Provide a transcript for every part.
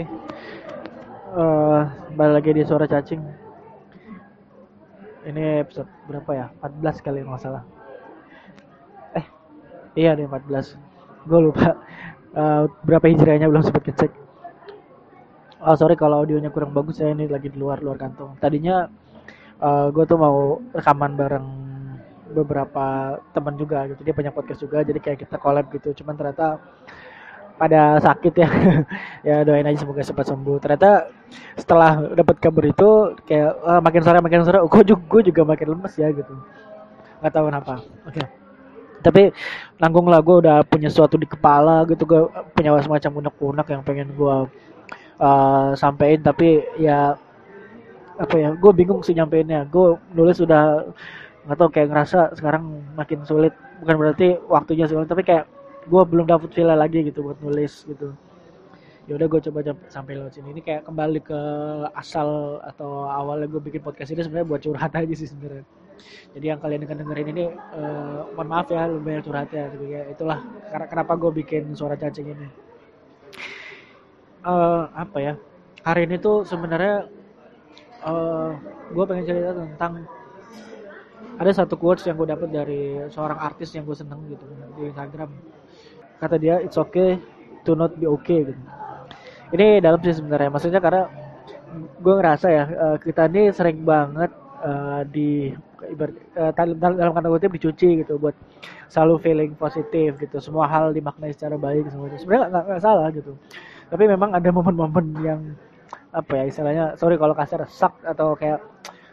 Oke. Eh, balik lagi di suara cacing. Ini episode berapa ya? 14 kali nggak salah. Eh, iya deh 14. Gue lupa Eh, berapa hijriahnya belum sempat ngecek. Oh sorry kalau audionya kurang bagus ya ini lagi di luar luar kantong. Tadinya gue tuh mau rekaman bareng beberapa teman juga gitu dia punya podcast juga jadi kayak kita collab gitu cuman ternyata pada sakit ya. Ya doain aja semoga cepat sembuh. Ternyata setelah dapat kabar itu kayak ah, makin sore makin sore. Gue juga, gue juga makin lemes ya gitu. Nggak tahu kenapa. Oke. Tapi nanggung lah gue udah punya sesuatu di kepala gitu gue punya semacam unek-unek yang pengen gue uh, sampein. Tapi ya apa ya gue bingung sih nyampeinnya. Gue nulis udah nggak tahu kayak ngerasa sekarang makin sulit. Bukan berarti waktunya sulit tapi kayak gue belum dapet feel lagi gitu buat nulis gitu. Ya udah gue coba sampai lewat sini. Ini kayak kembali ke asal atau awalnya gue bikin podcast ini sebenarnya buat curhat aja sih sebenarnya. Jadi yang kalian akan dengerin ini uh, mohon maaf ya lebih banyak curhat ya gitu ya. Itulah kenapa gue bikin suara cacing ini. Uh, apa ya? Hari ini tuh sebenarnya uh, gue pengen cerita tentang ada satu quotes yang gue dapat dari seorang artis yang gue seneng gitu di Instagram kata dia it's okay to not be okay. Gitu ini dalam sih sebenarnya. Maksudnya karena gue ngerasa ya uh, kita ini sering banget uh, di ibarat uh, dalam, dalam kata kutip dicuci gitu buat selalu feeling positif gitu. Semua hal dimaknai secara baik semuanya. Sebenarnya nggak salah gitu. Tapi memang ada momen-momen yang apa ya istilahnya sorry kalau kasar sak atau kayak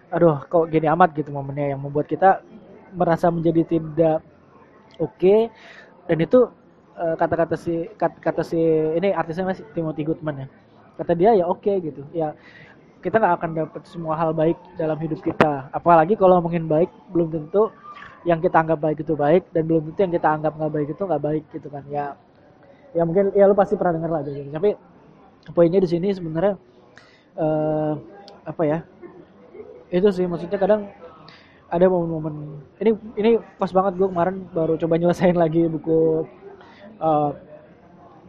aduh kok gini amat gitu momennya yang membuat kita merasa menjadi tidak oke okay, dan itu kata-kata si kata, kata si ini artisnya masih Timothy Goodman ya. Kata dia ya oke okay, gitu. Ya kita nggak akan dapat semua hal baik dalam hidup kita. Apalagi kalau ngomongin baik belum tentu yang kita anggap baik itu baik dan belum tentu yang kita anggap nggak baik itu nggak baik gitu kan. Ya ya mungkin ya lu pasti pernah dengar lah gitu. Tapi poinnya di sini sebenarnya uh, apa ya itu sih. Maksudnya kadang ada momen-momen ini ini pas banget gue kemarin baru coba nyelesain lagi buku uh,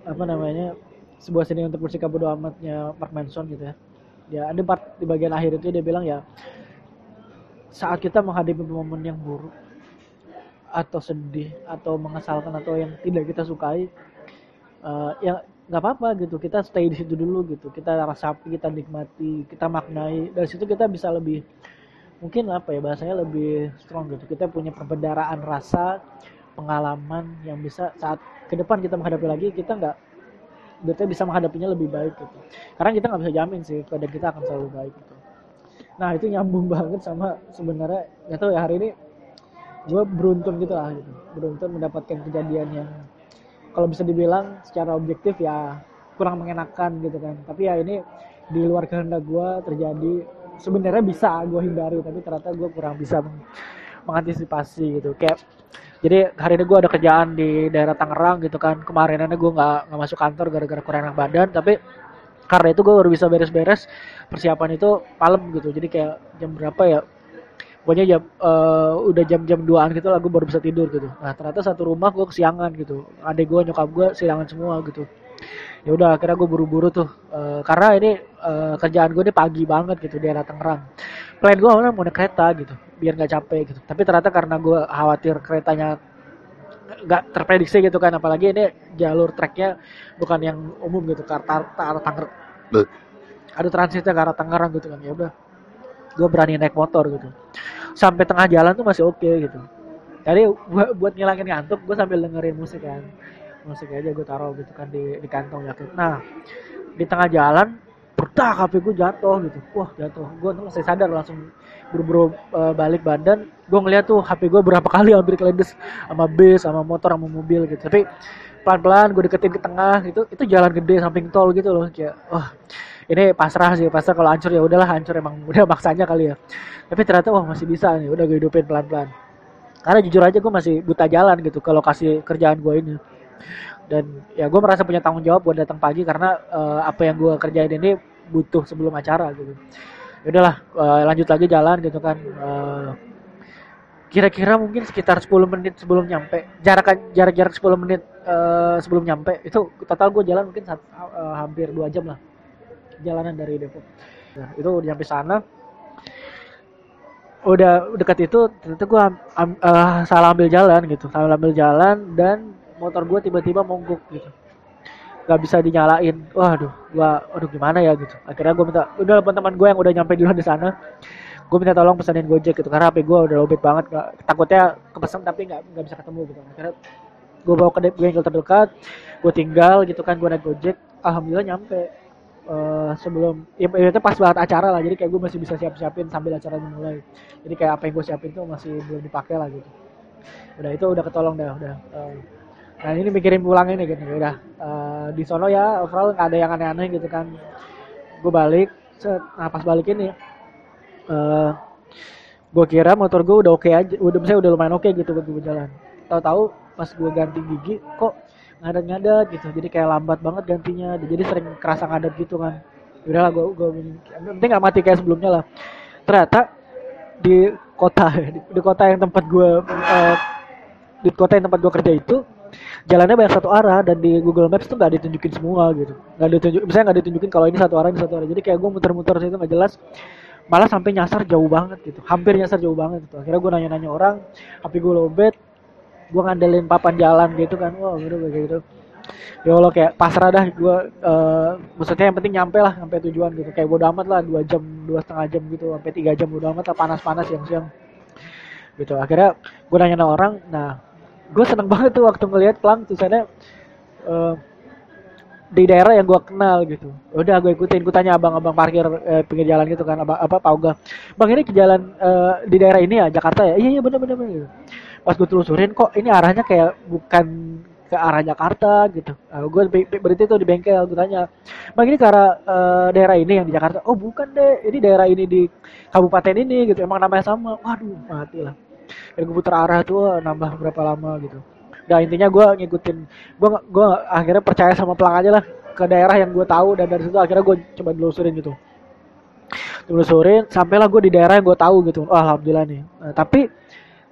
apa namanya sebuah seni untuk bersikap bodoh amatnya Mark Manson gitu ya. Ya ada part di bagian akhir itu dia bilang ya saat kita menghadapi momen yang buruk atau sedih atau mengesalkan atau yang tidak kita sukai uh, ya nggak apa-apa gitu. Kita stay di situ dulu gitu. Kita rasapi kita nikmati kita maknai. Dari situ kita bisa lebih mungkin apa ya bahasanya lebih strong gitu. Kita punya perbendaraan rasa pengalaman yang bisa saat ke depan kita menghadapi lagi kita nggak kita bisa menghadapinya lebih baik gitu. Karena kita nggak bisa jamin sih pada kita akan selalu baik gitu. Nah itu nyambung banget sama sebenarnya nggak tahu ya hari ini gue beruntung gitu lah gitu. Beruntung mendapatkan kejadian yang kalau bisa dibilang secara objektif ya kurang mengenakan gitu kan. Tapi ya ini di luar kehendak gue terjadi sebenarnya bisa gue hindari tapi ternyata gue kurang bisa meng mengantisipasi gitu. Kayak jadi hari ini gue ada kerjaan di daerah Tangerang gitu kan. Kemarin gue nggak nggak masuk kantor gara-gara kurang enak badan. Tapi karena itu gue baru bisa beres-beres persiapan itu malam gitu. Jadi kayak jam berapa ya? Pokoknya jam uh, udah jam-jam 2an gitu lah gue baru bisa tidur gitu. Nah ternyata satu rumah gue kesiangan gitu. Adek gue nyokap gue kesiangan semua gitu. Ya udah akhirnya gue buru-buru tuh. Uh, karena ini uh, kerjaan gue ini pagi banget gitu di daerah Tangerang. Plan gue awalnya mau naik kereta gitu biar nggak capek gitu. Tapi ternyata karena gue khawatir keretanya nggak terprediksi gitu kan apalagi ini jalur treknya bukan yang umum gitu ke arah Tangerang. Ada transitnya ke arah Tangerang gitu kan ya udah. Gue berani naik motor gitu. Sampai tengah jalan tuh masih oke okay, gitu. Jadi buat ngilangin ngantuk gue sambil dengerin musik kan. Musik aja gue taruh gitu kan di, di kantong jaket nah di tengah jalan bertak HP gue jatuh gitu. Wah jatuh. Gue tuh masih sadar langsung buru-buru uh, balik badan gue ngeliat tuh HP gue berapa kali hampir kelindes sama bis sama motor sama mobil gitu. Tapi pelan-pelan gue deketin ke tengah gitu itu jalan gede samping tol gitu loh. Kayak wah oh, ini pasrah sih pasrah kalau hancur ya udahlah hancur emang udah maksanya kali ya. Tapi ternyata wah masih bisa nih udah gue hidupin pelan-pelan. Karena jujur aja gue masih buta jalan gitu kalau kasih kerjaan gue ini. Dan ya gue merasa punya tanggung jawab buat datang pagi karena uh, apa yang gue kerjain ini butuh sebelum acara gitu udahlah uh, lanjut lagi jalan gitu kan. Uh, kira-kira mungkin sekitar 10 menit sebelum nyampe jarak jarak jarak 10 menit uh, sebelum nyampe itu total gue jalan mungkin saat, uh, hampir dua jam lah jalanan dari Depok. Nah, itu udah nyampe sana. Udah dekat itu ternyata gue um, uh, salah ambil jalan gitu salah ambil jalan dan motor gue tiba-tiba monggok gitu nggak bisa dinyalain. Waduh gua aduh gimana ya gitu. Akhirnya gue minta udah teman-teman gue yang udah nyampe duluan di sana gue minta tolong pesanin gojek gitu. Karena HP gue udah lobet banget gak, takutnya kepesan tapi nggak nggak bisa ketemu gitu. Akhirnya gue bawa ke bengkel terdekat gue tinggal gitu kan gue naik gojek. Alhamdulillah nyampe uh, sebelum ya itu pas banget acara lah. Jadi kayak gue masih bisa siap-siapin sambil acara mulai jadi kayak apa yang gue siapin tuh masih belum dipakai lah gitu. Udah itu udah ketolong dah udah uh, nah ini mikirin pulang ini gitu udah. Uh, di sono ya overall nggak ada yang aneh-aneh gitu kan. Gue balik set, nah pas balik ini uh, gue kira motor gue udah oke okay aja udah misalnya udah lumayan oke okay gitu buat gue jalan tahu-tahu pas gue ganti gigi kok ngadat-ngadat gitu. Jadi kayak lambat banget gantinya. Jadi sering kerasa ngadat gitu kan. Udahlah gue gue penting nggak mati kayak sebelumnya lah. Ternyata di kota di, di kota yang tempat gue uh, di kota yang tempat gue kerja itu jalannya banyak satu arah dan di Google Maps tuh nggak ditunjukin semua gitu. Nggak ditunjuk misalnya nggak ditunjukin kalau ini satu arah ini satu arah. Jadi kayak gue muter-muter situ nggak jelas. Malah sampai nyasar jauh banget gitu. Hampir nyasar jauh banget gitu. Akhirnya gue nanya-nanya orang HP gue lobet gue ngandelin papan jalan gitu kan. Wah gitu kayak gitu. Ya Allah kayak pasrah dah gue uh, maksudnya yang penting nyampe lah sampai tujuan gitu. Kayak bodo amat lah dua jam dua setengah jam gitu sampai tiga jam bodo amat lah panas-panas siang-siang. Gitu. Akhirnya gue nanya orang nah gue seneng banget tuh waktu ngelihat pelang tulisannya uh, di daerah yang gue kenal gitu udah gue ikutin gue tanya abang-abang parkir eh, pinggir jalan gitu kan abang apa pauga bang ini ke jalan eh, di daerah ini ya Jakarta ya iya iya bener bener, bener gitu pas gue telusurin kok ini arahnya kayak bukan ke arah Jakarta gitu. Uh, gue berarti tuh di bengkel gue tanya, bang ini ke arah uh, daerah ini yang di Jakarta? Oh bukan deh, ini daerah ini di kabupaten ini gitu. Emang namanya sama. Waduh mati lah. Dan gue putar arah tuh nambah berapa lama gitu. Nah intinya gue ngikutin, gue gue akhirnya percaya sama pelang aja lah ke daerah yang gue tahu dan dari situ akhirnya gue coba telusurin gitu. Telusurin sampailah gue di daerah yang gue tahu gitu. Oh, alhamdulillah nih. Nah, tapi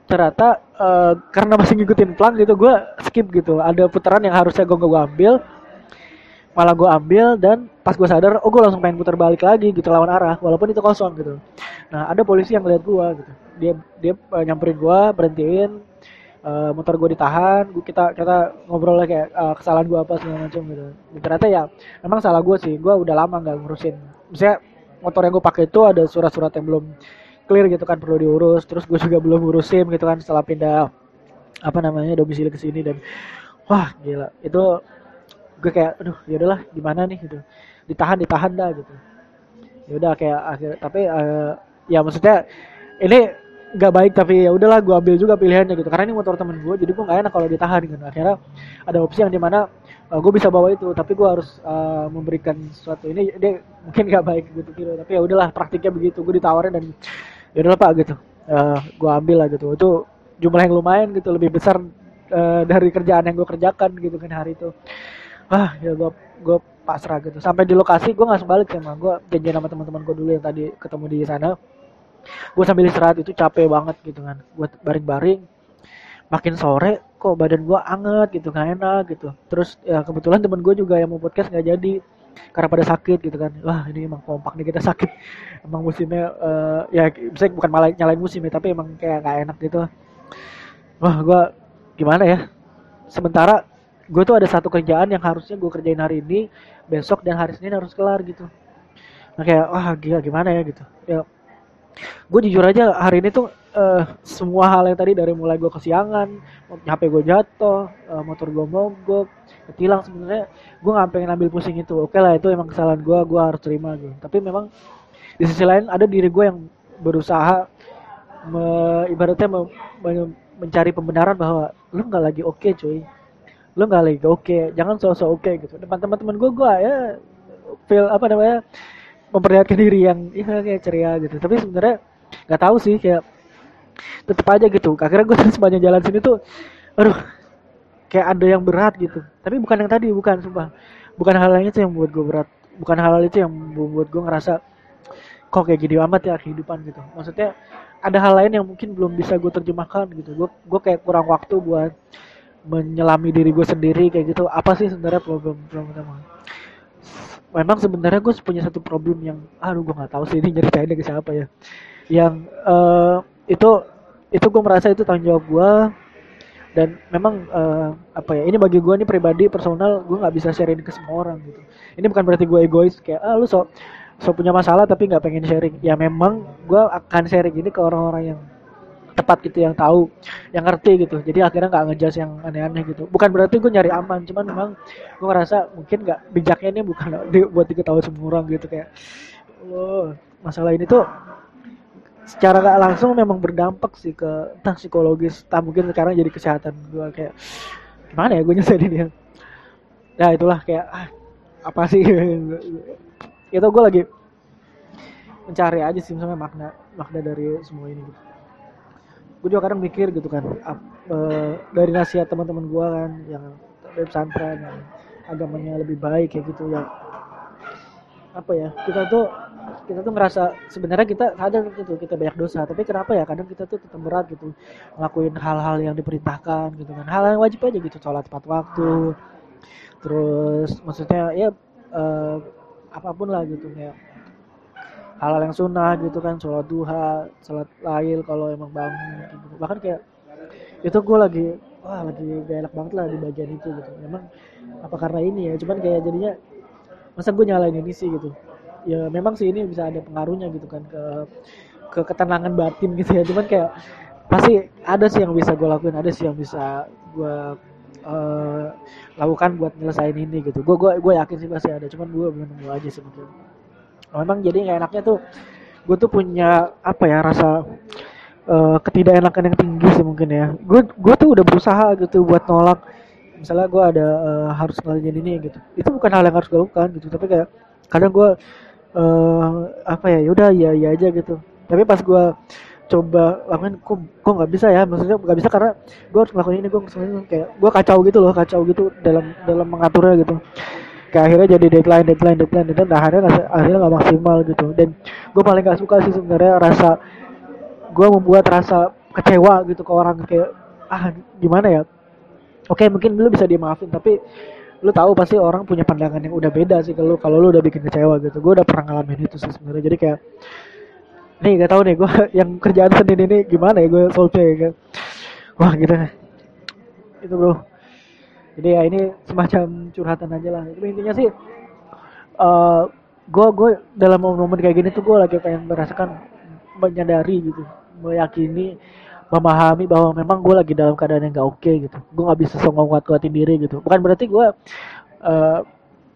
ternyata uh, karena masih ngikutin plan gitu gue skip gitu ada putaran yang harusnya gue gue ambil malah gue ambil dan pas gue sadar oh gue langsung pengen putar balik lagi gitu lawan arah walaupun itu kosong gitu nah ada polisi yang ngeliat gue gitu dia dia uh, nyamperin gue berhentiin uh, motor gue ditahan gua, kita kita ngobrol kayak uh, kesalahan gue apa segala macam gitu. Dan ternyata ya emang salah gue sih gue udah lama nggak ngurusin. Misalnya motor yang gue pakai itu ada surat-surat yang belum clear gitu kan perlu diurus. Terus gue juga belum urusin gitu kan setelah pindah apa namanya domisili ke sini dan wah gila. Itu gue kayak aduh ya udahlah gimana nih? Gitu. Ditahan ditahan dah gitu. Ya udah kayak akhir tapi uh, ya maksudnya ini nggak baik tapi ya udahlah gue ambil juga pilihannya gitu. Karena ini motor temen gue jadi gue nggak enak kalau ditahan gitu. Akhirnya ada opsi yang di mana uh, gue bisa bawa itu tapi gue harus uh, memberikan sesuatu. Ini dia mungkin nggak baik gitu gitu. Tapi ya udahlah praktiknya begitu gue ditawarin dan ya udah pak gitu. Uh, eh, gue ambil lah gitu. Itu jumlah yang lumayan gitu lebih besar uh, dari kerjaan yang gue kerjakan gitu kan hari itu. Ah ya gue gue pasrah gitu. Sampai di lokasi gue nggak balik sama gue janjian sama teman-teman gue dulu yang tadi ketemu di sana gue sambil istirahat itu capek banget gitu kan. Gue baring-baring makin sore kok badan gue anget gitu nggak enak gitu. Terus ya kebetulan temen gue juga yang mau podcast nggak jadi karena pada sakit gitu kan. Wah ini emang kompak nih kita sakit. Emang musimnya uh, ya misalnya bukan malah nyalain musim ya tapi emang kayak gak enak gitu. Wah gue gimana ya? Sementara gue tuh ada satu kerjaan yang harusnya gue kerjain hari ini besok dan hari Senin harus kelar gitu. Nah kayak wah gila gimana ya? gitu. Ya gue jujur aja hari ini tuh uh, semua hal yang tadi dari mulai gue kesiangan HP gue jatuh uh, motor gue mogok ketilang sebenarnya gue nggak pengen ambil pusing itu. Oke lah itu emang kesalahan gue gue harus terima gitu. Tapi memang di sisi lain ada diri gue yang berusaha me, ibaratnya me, me, mencari pembenaran bahwa lu nggak lagi oke okay, cuy. Lu nggak lagi oke okay. jangan sosok oke okay, gitu. Depan teman-teman gue gue ya feel apa namanya memperlihatkan diri yang ya kayak ceria gitu. Tapi sebenarnya nggak tahu sih kayak tetap aja gitu. Akhirnya gue sepanjang jalan sini tuh aduh kayak ada yang berat gitu. Tapi bukan yang tadi bukan sumpah. Bukan hal itu yang membuat gue berat. Bukan hal, itu yang membuat gue ngerasa kok kayak gini amat ya kehidupan gitu. Maksudnya ada hal lain yang mungkin belum bisa gue terjemahkan gitu. Gue gue kayak kurang waktu buat menyelami diri gue sendiri kayak gitu. Apa sih sebenarnya problem problem utama memang sebenarnya gue punya satu problem yang aduh gue nggak tahu sih ini nyeritain ke siapa ya. Yang uh, itu itu gue merasa itu tanggung jawab gue dan memang uh, apa ya ini bagi gue nih pribadi personal gue nggak bisa sharing ke semua orang gitu. Ini bukan berarti gue egois kayak ah lu so so punya masalah tapi nggak pengen sharing. Ya memang gue akan sharing ini ke orang-orang yang tepat gitu yang tahu yang ngerti gitu. Jadi akhirnya nggak ngejudge yang aneh-aneh gitu. Bukan berarti gue nyari aman cuman memang gue ngerasa mungkin nggak bijaknya ini bukan buat diketahui semua orang gitu kayak oh masalah ini tuh secara gak langsung memang berdampak sih ke entah psikologis tak mungkin sekarang jadi kesehatan gue kayak gimana ya gue nyeselin dia ya? Itulah kayak ah, apa sih? Itu gue lagi mencari aja sih misalnya makna makna dari semua ini gitu gue juga kadang mikir gitu kan ap, e, dari nasihat teman-teman gue kan yang dari pesantren yang agamanya lebih baik kayak gitu ya. Apa ya kita tuh kita tuh ngerasa sebenarnya kita sadar gitu kita banyak dosa tapi kenapa ya kadang kita tuh tetap berat gitu ngelakuin hal-hal yang diperintahkan gitu kan hal yang wajib aja gitu sholat tepat waktu terus maksudnya ya uh, apa pun lah gitu kayak hal-hal yang sunnah gitu kan sholat duha sholat lail kalau emang bangun gitu. Bahkan kayak itu gue lagi wah lagi gak enak banget lah di bagian itu gitu. Memang apa karena ini ya? Cuman kayak jadinya masa gue nyalain ini sih gitu? Ya memang sih ini bisa ada pengaruhnya gitu kan ke ke ketenangan batin gitu ya. Cuman kayak pasti ada sih yang bisa gue lakuin ada sih yang bisa gue uh, lakukan buat nyelesain ini gitu. Gue gue gue yakin sih pasti ada. Cuman gue belum nemu aja sebetulnya memang jadi nggak enaknya tuh gue tuh punya apa ya rasa uh, ketidakenakan yang tinggi sih mungkin ya. Gue gue tuh udah berusaha gitu buat nolak misalnya gue ada uh, harus ngelakuin ini gitu. Itu bukan hal yang harus gue lakukan gitu tapi kayak kadang gue uh, apa ya yaudah ya ya aja gitu. Tapi pas gue coba lakuin kok kok nggak bisa ya? Maksudnya nggak bisa karena gue harus ngelakuin ini gue kayak gue kacau gitu loh kacau gitu dalam dalam mengaturnya gitu kayak akhirnya jadi deadline deadline deadline deadline. Nah, akhirnya gak, akhirnya nggak maksimal gitu. Dan gue paling gak suka sih sebenarnya rasa gue membuat rasa kecewa gitu ke orang. Kayak ah gimana ya? Oke mungkin lu bisa dimaafin tapi lu tahu pasti orang punya pandangan yang udah beda sih kalau kalau lu udah bikin kecewa gitu. Gue udah pernah ngalamin itu sih sebenarnya. Jadi kayak nih gak tahu nih gue yang kerjaan senin ini gimana ya? Gue solve ya kan wah gitu. Itu bro jadi ya ini semacam curhatan aja lah. Tapi intinya sih uh, gue gue dalam momen-momen kayak gini tuh gue lagi pengen merasakan menyadari gitu meyakini memahami bahwa memang gue lagi dalam keadaan yang gak oke okay, gitu. Gue nggak bisa songong kuat kuatin diri gitu. Bukan berarti gue uh,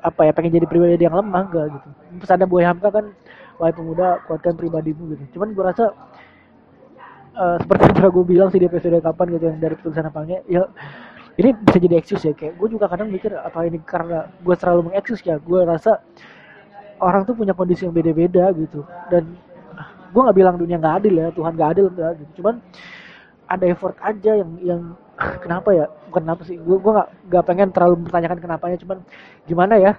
apa ya pengen jadi pribadi yang lemah gak gitu. Pesan Buai Hamka kan wahai pemuda kuatkan pribadimu gitu. Cuman gue rasa uh, seperti yang gue bilang sih di episode kapan gitu yang dari tulisan apanya ya ini bisa jadi excuse ya kayak gue juga kadang mikir apa ini karena gue terlalu mengeksis ya gue rasa orang tuh punya kondisi yang beda-beda gitu. Dan gue nggak bilang dunia nggak adil ya Tuhan nggak adil enggak gitu cuman ada effort aja yang yang kenapa ya? Bukan kenapa sih gue gue nggak pengen terlalu mempertanyakan kenapanya cuman gimana ya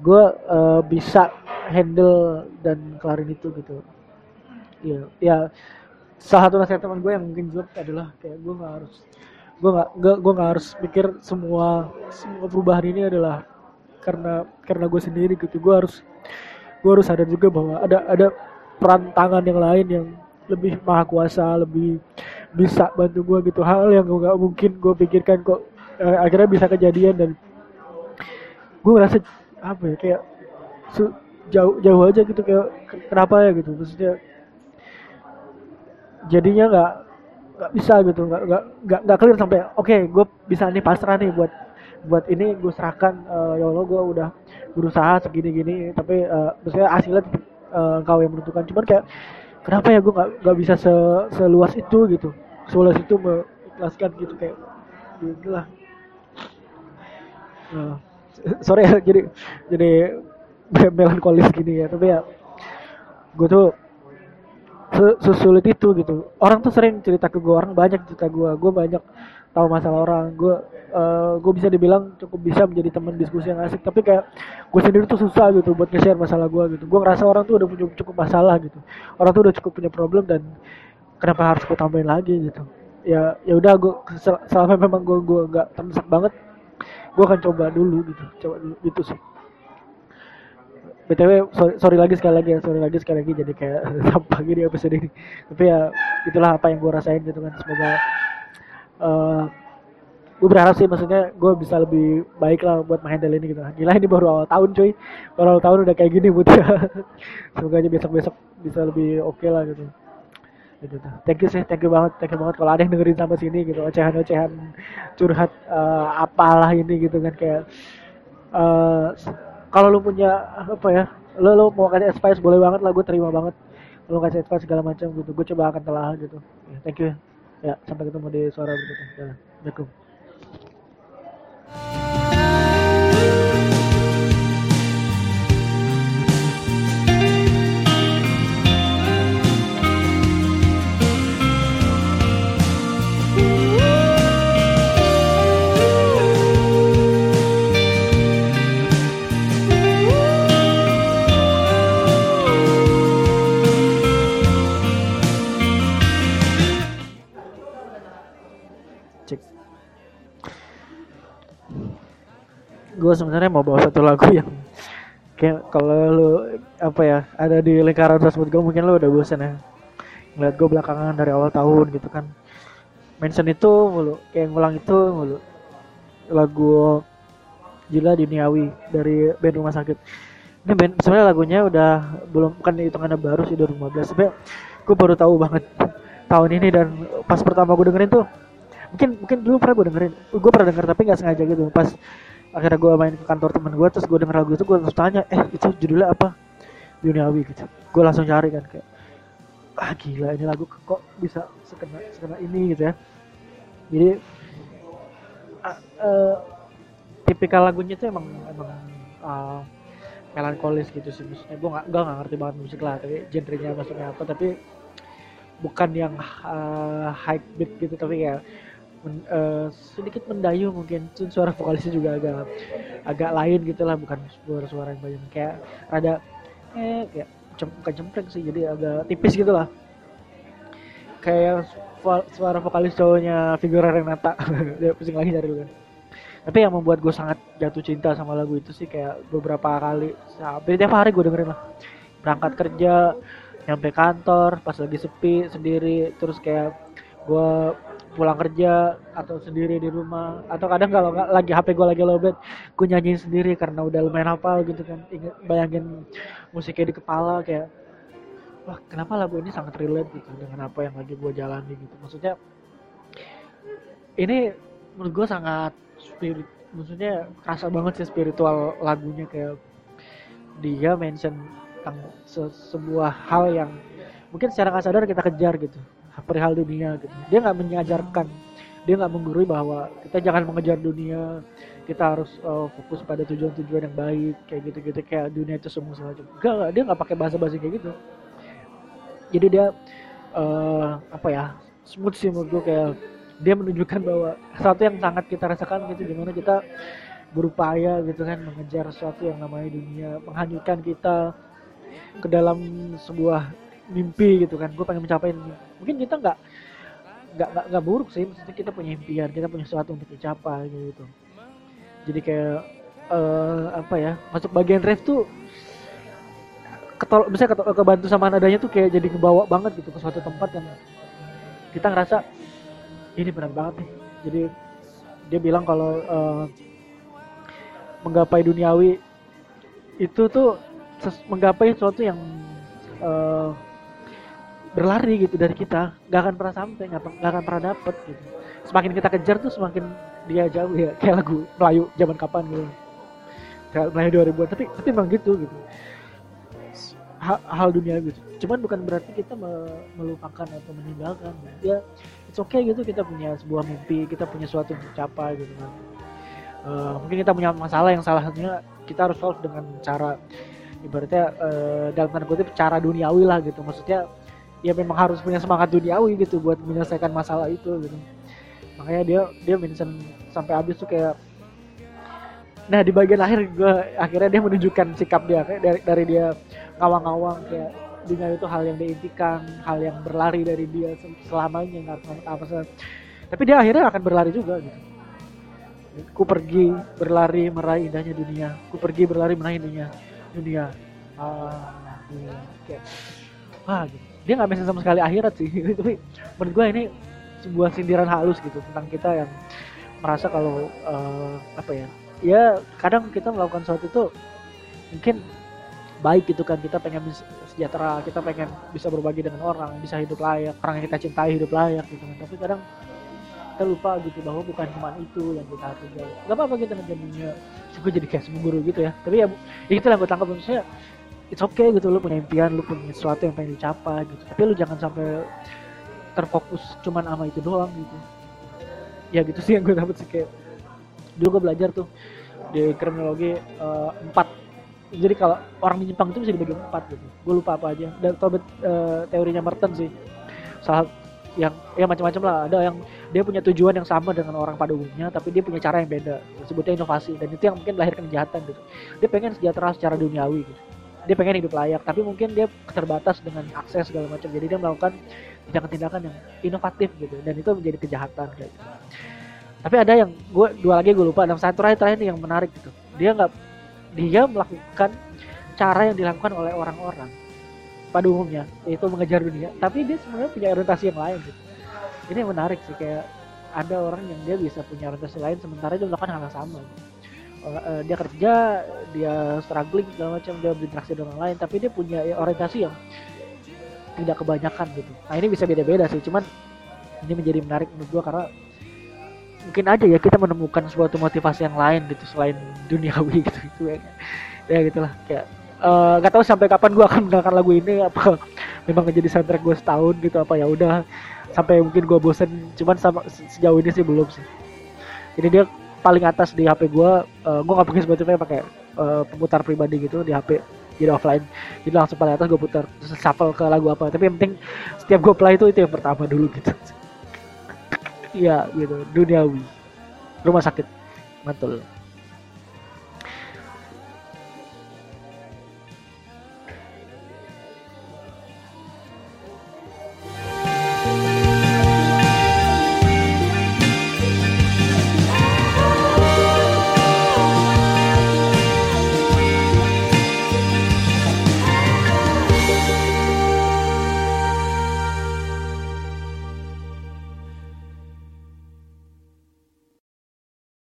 gue uh, bisa handle dan kelarin itu gitu. Ya ya salah satu nasihat teman gue yang mungkin juga adalah kayak gue nggak harus gue nggak gue nggak harus pikir semua semua perubahan ini adalah karena karena gue sendiri gitu. Gue harus gue harus sadar juga bahwa ada ada peran tangan yang lain yang lebih maha kuasa lebih bisa bantu gue gitu. Hal yang gue gak mungkin gue pikirkan kok eh, akhirnya bisa kejadian dan gue ngerasa apa ya kayak jauh jauh aja gitu kayak kenapa ya? gitu. Maksudnya jadinya nggak nggak bisa gitu nggak nggak nggak nggak clear sampai oke okay, gue bisa nih pasrah nih buat buat ini gue serahkan uh, ya Allah gue udah berusaha segini gini tapi uh, maksudnya hasilnya uh, kau yang menentukan. Cuman kayak kenapa ya gue nggak nggak bisa se seluas itu gitu seluas itu mengikhlaskan gitu kayak gitu lah uh, sorry ya jadi jadi melankolis gini ya tapi ya gue tuh sesulit itu gitu. Orang tuh sering cerita ke gue orang banyak cerita gue gue banyak tahu masalah orang. Gue uh, gue bisa dibilang cukup bisa menjadi teman diskusi yang asik. Tapi kayak gue sendiri tuh susah gitu buat nge-share masalah gue gitu. Gue ngerasa orang tuh udah punya cukup masalah gitu. Orang tuh udah cukup punya problem dan kenapa harus gue tambahin lagi gitu. Ya ya udah gue sel selama memang gue gue nggak banget gue akan coba dulu gitu. Coba dulu gitu sih btw sorry, sorry lagi sekali lagi ya sorry lagi sekali lagi jadi kayak sampah gini episode ini. Tapi ya itulah apa yang gue rasain gitu kan semoga uh, gue berharap sih maksudnya gue bisa lebih baik lah buat menghandle ini gitu. Gila ini baru awal tahun cuy. Baru awal tahun udah kayak gini buat semoga aja besok besok bisa lebih oke okay lah gitu. Gitu. Thank you sih thank you banget thank you banget. Kalau ada yang dengerin sampai sini gitu ocehan-ocehan curhat uh, apalah ini gitu kan kayak uh, kalau lu punya apa ya lu, lu mau kasih advice boleh banget lah gue terima banget. Lu kasih advice segala macam gitu gue coba akan telah gitu. Ya, thank you ya. Sampai ketemu di suara berikutnya. Ya, assalamualaikum gue sebenarnya mau bawa satu lagu yang kayak kalau lu apa ya ada di lingkaran sosmed gue mungkin lu udah bosan ya. Ngeliat gue belakangan dari awal tahun gitu kan. Mention itu mulu kayak ngulang itu mulu. Lagu Jila Duniawi dari band Rumah Sakit. Ini band sebenarnya lagunya udah belum kan hitungannya baru sih 2015 tapi gue baru tahu banget tahun ini dan pas pertama gue dengerin tuh mungkin mungkin dulu pernah gue dengerin gue pernah denger tapi nggak sengaja gitu. Pas akhirnya gue main ke kantor temen gue terus gue denger lagu itu gue terus tanya eh itu judulnya apa? Duniawi gitu. Gue langsung cari kan kayak ah gila ini lagu kok bisa sekena sekena ini gitu ya. Jadi uh, uh, tipikal lagunya itu emang emang uh, melankolis gitu sih. Maksudnya gue gak, gak ngerti banget musik lah tapi genrenya maksudnya apa. Tapi bukan yang uh, high beat gitu tapi ya men, uh, sedikit mendayu mungkin. Suara vokalisnya juga agak agak lain gitu lah bukan suara-suara yang banyak. Kayak ada eh kayak cem, bukan cempreng sih jadi agak tipis gitu lah. Kayak suara vokalis cowoknya Figura Renata. Dia pusing lagi dari lu kan. Tapi yang membuat gue sangat jatuh cinta sama lagu itu sih kayak beberapa kali sampai tiap hari gue dengerin lah. Berangkat kerja nyampe kantor pas lagi sepi sendiri terus kayak gue pulang kerja atau sendiri di rumah. Atau kadang kalau nggak lagi HP gue lagi lobet gue nyanyiin sendiri karena udah lumayan hafal gitu kan. Inget bayangin musiknya di kepala kayak wah kenapa lagu ini sangat relate gitu dengan apa yang lagi gue jalani gitu. Maksudnya ini menurut gue sangat spirit maksudnya kerasa banget sih spiritual lagunya kayak dia mention tentang se sebuah hal yang mungkin secara nggak sadar kita kejar gitu perihal dunia gitu. Dia nggak mengajarkan. Dia nggak menggurui bahwa kita jangan mengejar dunia kita harus uh, fokus pada tujuan-tujuan yang baik kayak gitu-gitu kayak dunia itu semua semacam enggak dia nggak pakai bahasa-bahasa kayak gitu. Jadi dia uh, apa ya smooth sih menurut gue kayak dia menunjukkan bahwa sesuatu yang sangat kita rasakan gitu di mana kita berupaya gitu kan mengejar sesuatu yang namanya dunia menghanyutkan kita ke dalam sebuah mimpi gitu kan. Gue pengen mencapai mungkin kita nggak nggak nggak buruk sih. Maksudnya kita punya impian kita punya sesuatu untuk dicapai gitu. Jadi kayak uh, apa ya masuk bagian ref tuh ketol misalnya ketol, kebantu sama nadanya tuh kayak jadi kebawa banget gitu ke suatu tempat yang kita ngerasa ini benar banget nih. Jadi dia bilang kalau uh, menggapai duniawi itu tuh menggapai sesuatu yang uh, berlari gitu dari kita. Nggak akan pernah sampai nggak akan pernah dapet gitu. Semakin kita kejar tuh semakin dia jauh ya. Kayak lagu Melayu zaman kapan gitu. Kayak Melayu 2000 tapi tapi emang gitu gitu. Hal, hal dunia gitu. Cuman bukan berarti kita melupakan atau meninggalkan. Ya it's okay gitu kita punya sebuah mimpi kita punya sesuatu untuk capai gitu kan. Uh, mungkin kita punya masalah yang salah satunya kita harus solve dengan cara ibaratnya uh, dalam tanda kutip cara duniawi lah gitu. Maksudnya ya memang harus punya semangat duniawi gitu buat menyelesaikan masalah itu gitu. Makanya dia dia mention sampai habis tuh kayak nah di bagian akhir gue akhirnya dia menunjukkan sikap dia kayak dari, dari dia ngawang-ngawang kayak dunia itu hal yang diintikan hal yang berlari dari dia selamanya nggak apa apa tapi dia akhirnya akan berlari juga gitu. Ku pergi berlari meraih indahnya dunia ku pergi berlari meraih indahnya dunia. Ah iya. kayak wah gitu dia nggak mention sama sekali akhirat sih. Tapi menurut gue ini sebuah sindiran halus gitu tentang kita yang merasa kalau uh, apa ya ya kadang kita melakukan sesuatu itu mungkin baik gitu kan kita pengen sejahtera kita pengen bisa berbagi dengan orang bisa hidup layak orang yang kita cintai hidup layak gitu kan. Tapi kadang kita lupa gitu bahwa bukan cuma itu yang kita harus jaga. Gak apa-apa kita jadinya gue jadi kayak guru gitu ya. Tapi ya, ya itu yang gue tangkap. Maksudnya it's okay gitu lu punya impian lu punya sesuatu yang pengen dicapai gitu. Tapi lu jangan sampai terfokus cuman sama itu doang gitu. Ya gitu sih yang gue dapat sih kayak dulu gue belajar tuh di kriminologi uh, empat. Jadi kalau orang menyimpang itu bisa dibagi empat gitu. Gue lupa apa aja. Dan tau uh, teorinya Merton sih. Salah yang ya macam-macam lah. Ada yang dia punya tujuan yang sama dengan orang pada umumnya tapi dia punya cara yang beda. Disebutnya inovasi. Dan itu yang mungkin melahirkan kejahatan gitu. Dia pengen sejahtera secara duniawi gitu dia pengen hidup layak tapi mungkin dia terbatas dengan akses segala macam. Jadi dia melakukan tindakan-tindakan yang inovatif gitu dan itu menjadi kejahatan kayak gitu. Tapi ada yang gue dua lagi gue lupa dan satu terakhir terakhir yang menarik gitu. Dia nggak dia melakukan cara yang dilakukan oleh orang-orang pada umumnya yaitu mengejar dunia. Tapi dia sebenarnya punya orientasi yang lain gitu. Ini yang menarik sih kayak ada orang yang dia bisa punya orientasi lain sementara dia melakukan hal yang sama uh, dia kerja dia struggling segala macam dia berinteraksi dengan orang lain tapi dia punya ya, orientasi yang tidak kebanyakan gitu. Nah ini bisa beda-beda sih cuman ini menjadi menarik menurut gua karena mungkin aja ya kita menemukan suatu motivasi yang lain gitu selain duniawi gitu itu ya, ya gitulah kayak Eh, uh, tahu sampai kapan gue akan mendengarkan lagu ini apa memang menjadi soundtrack gue setahun gitu apa ya udah sampai mungkin gue bosen cuman sama sejauh ini sih belum sih. Ini dia paling atas di HP gue uh, gue nggak pakai Spotify pakai uh, pemutar pribadi gitu di HP jadi offline. Jadi langsung paling atas gue putar shuffle ke lagu apa. Tapi yang penting setiap gue play itu itu yang pertama dulu gitu. Iya gitu. Duniawi. Rumah sakit. Mantul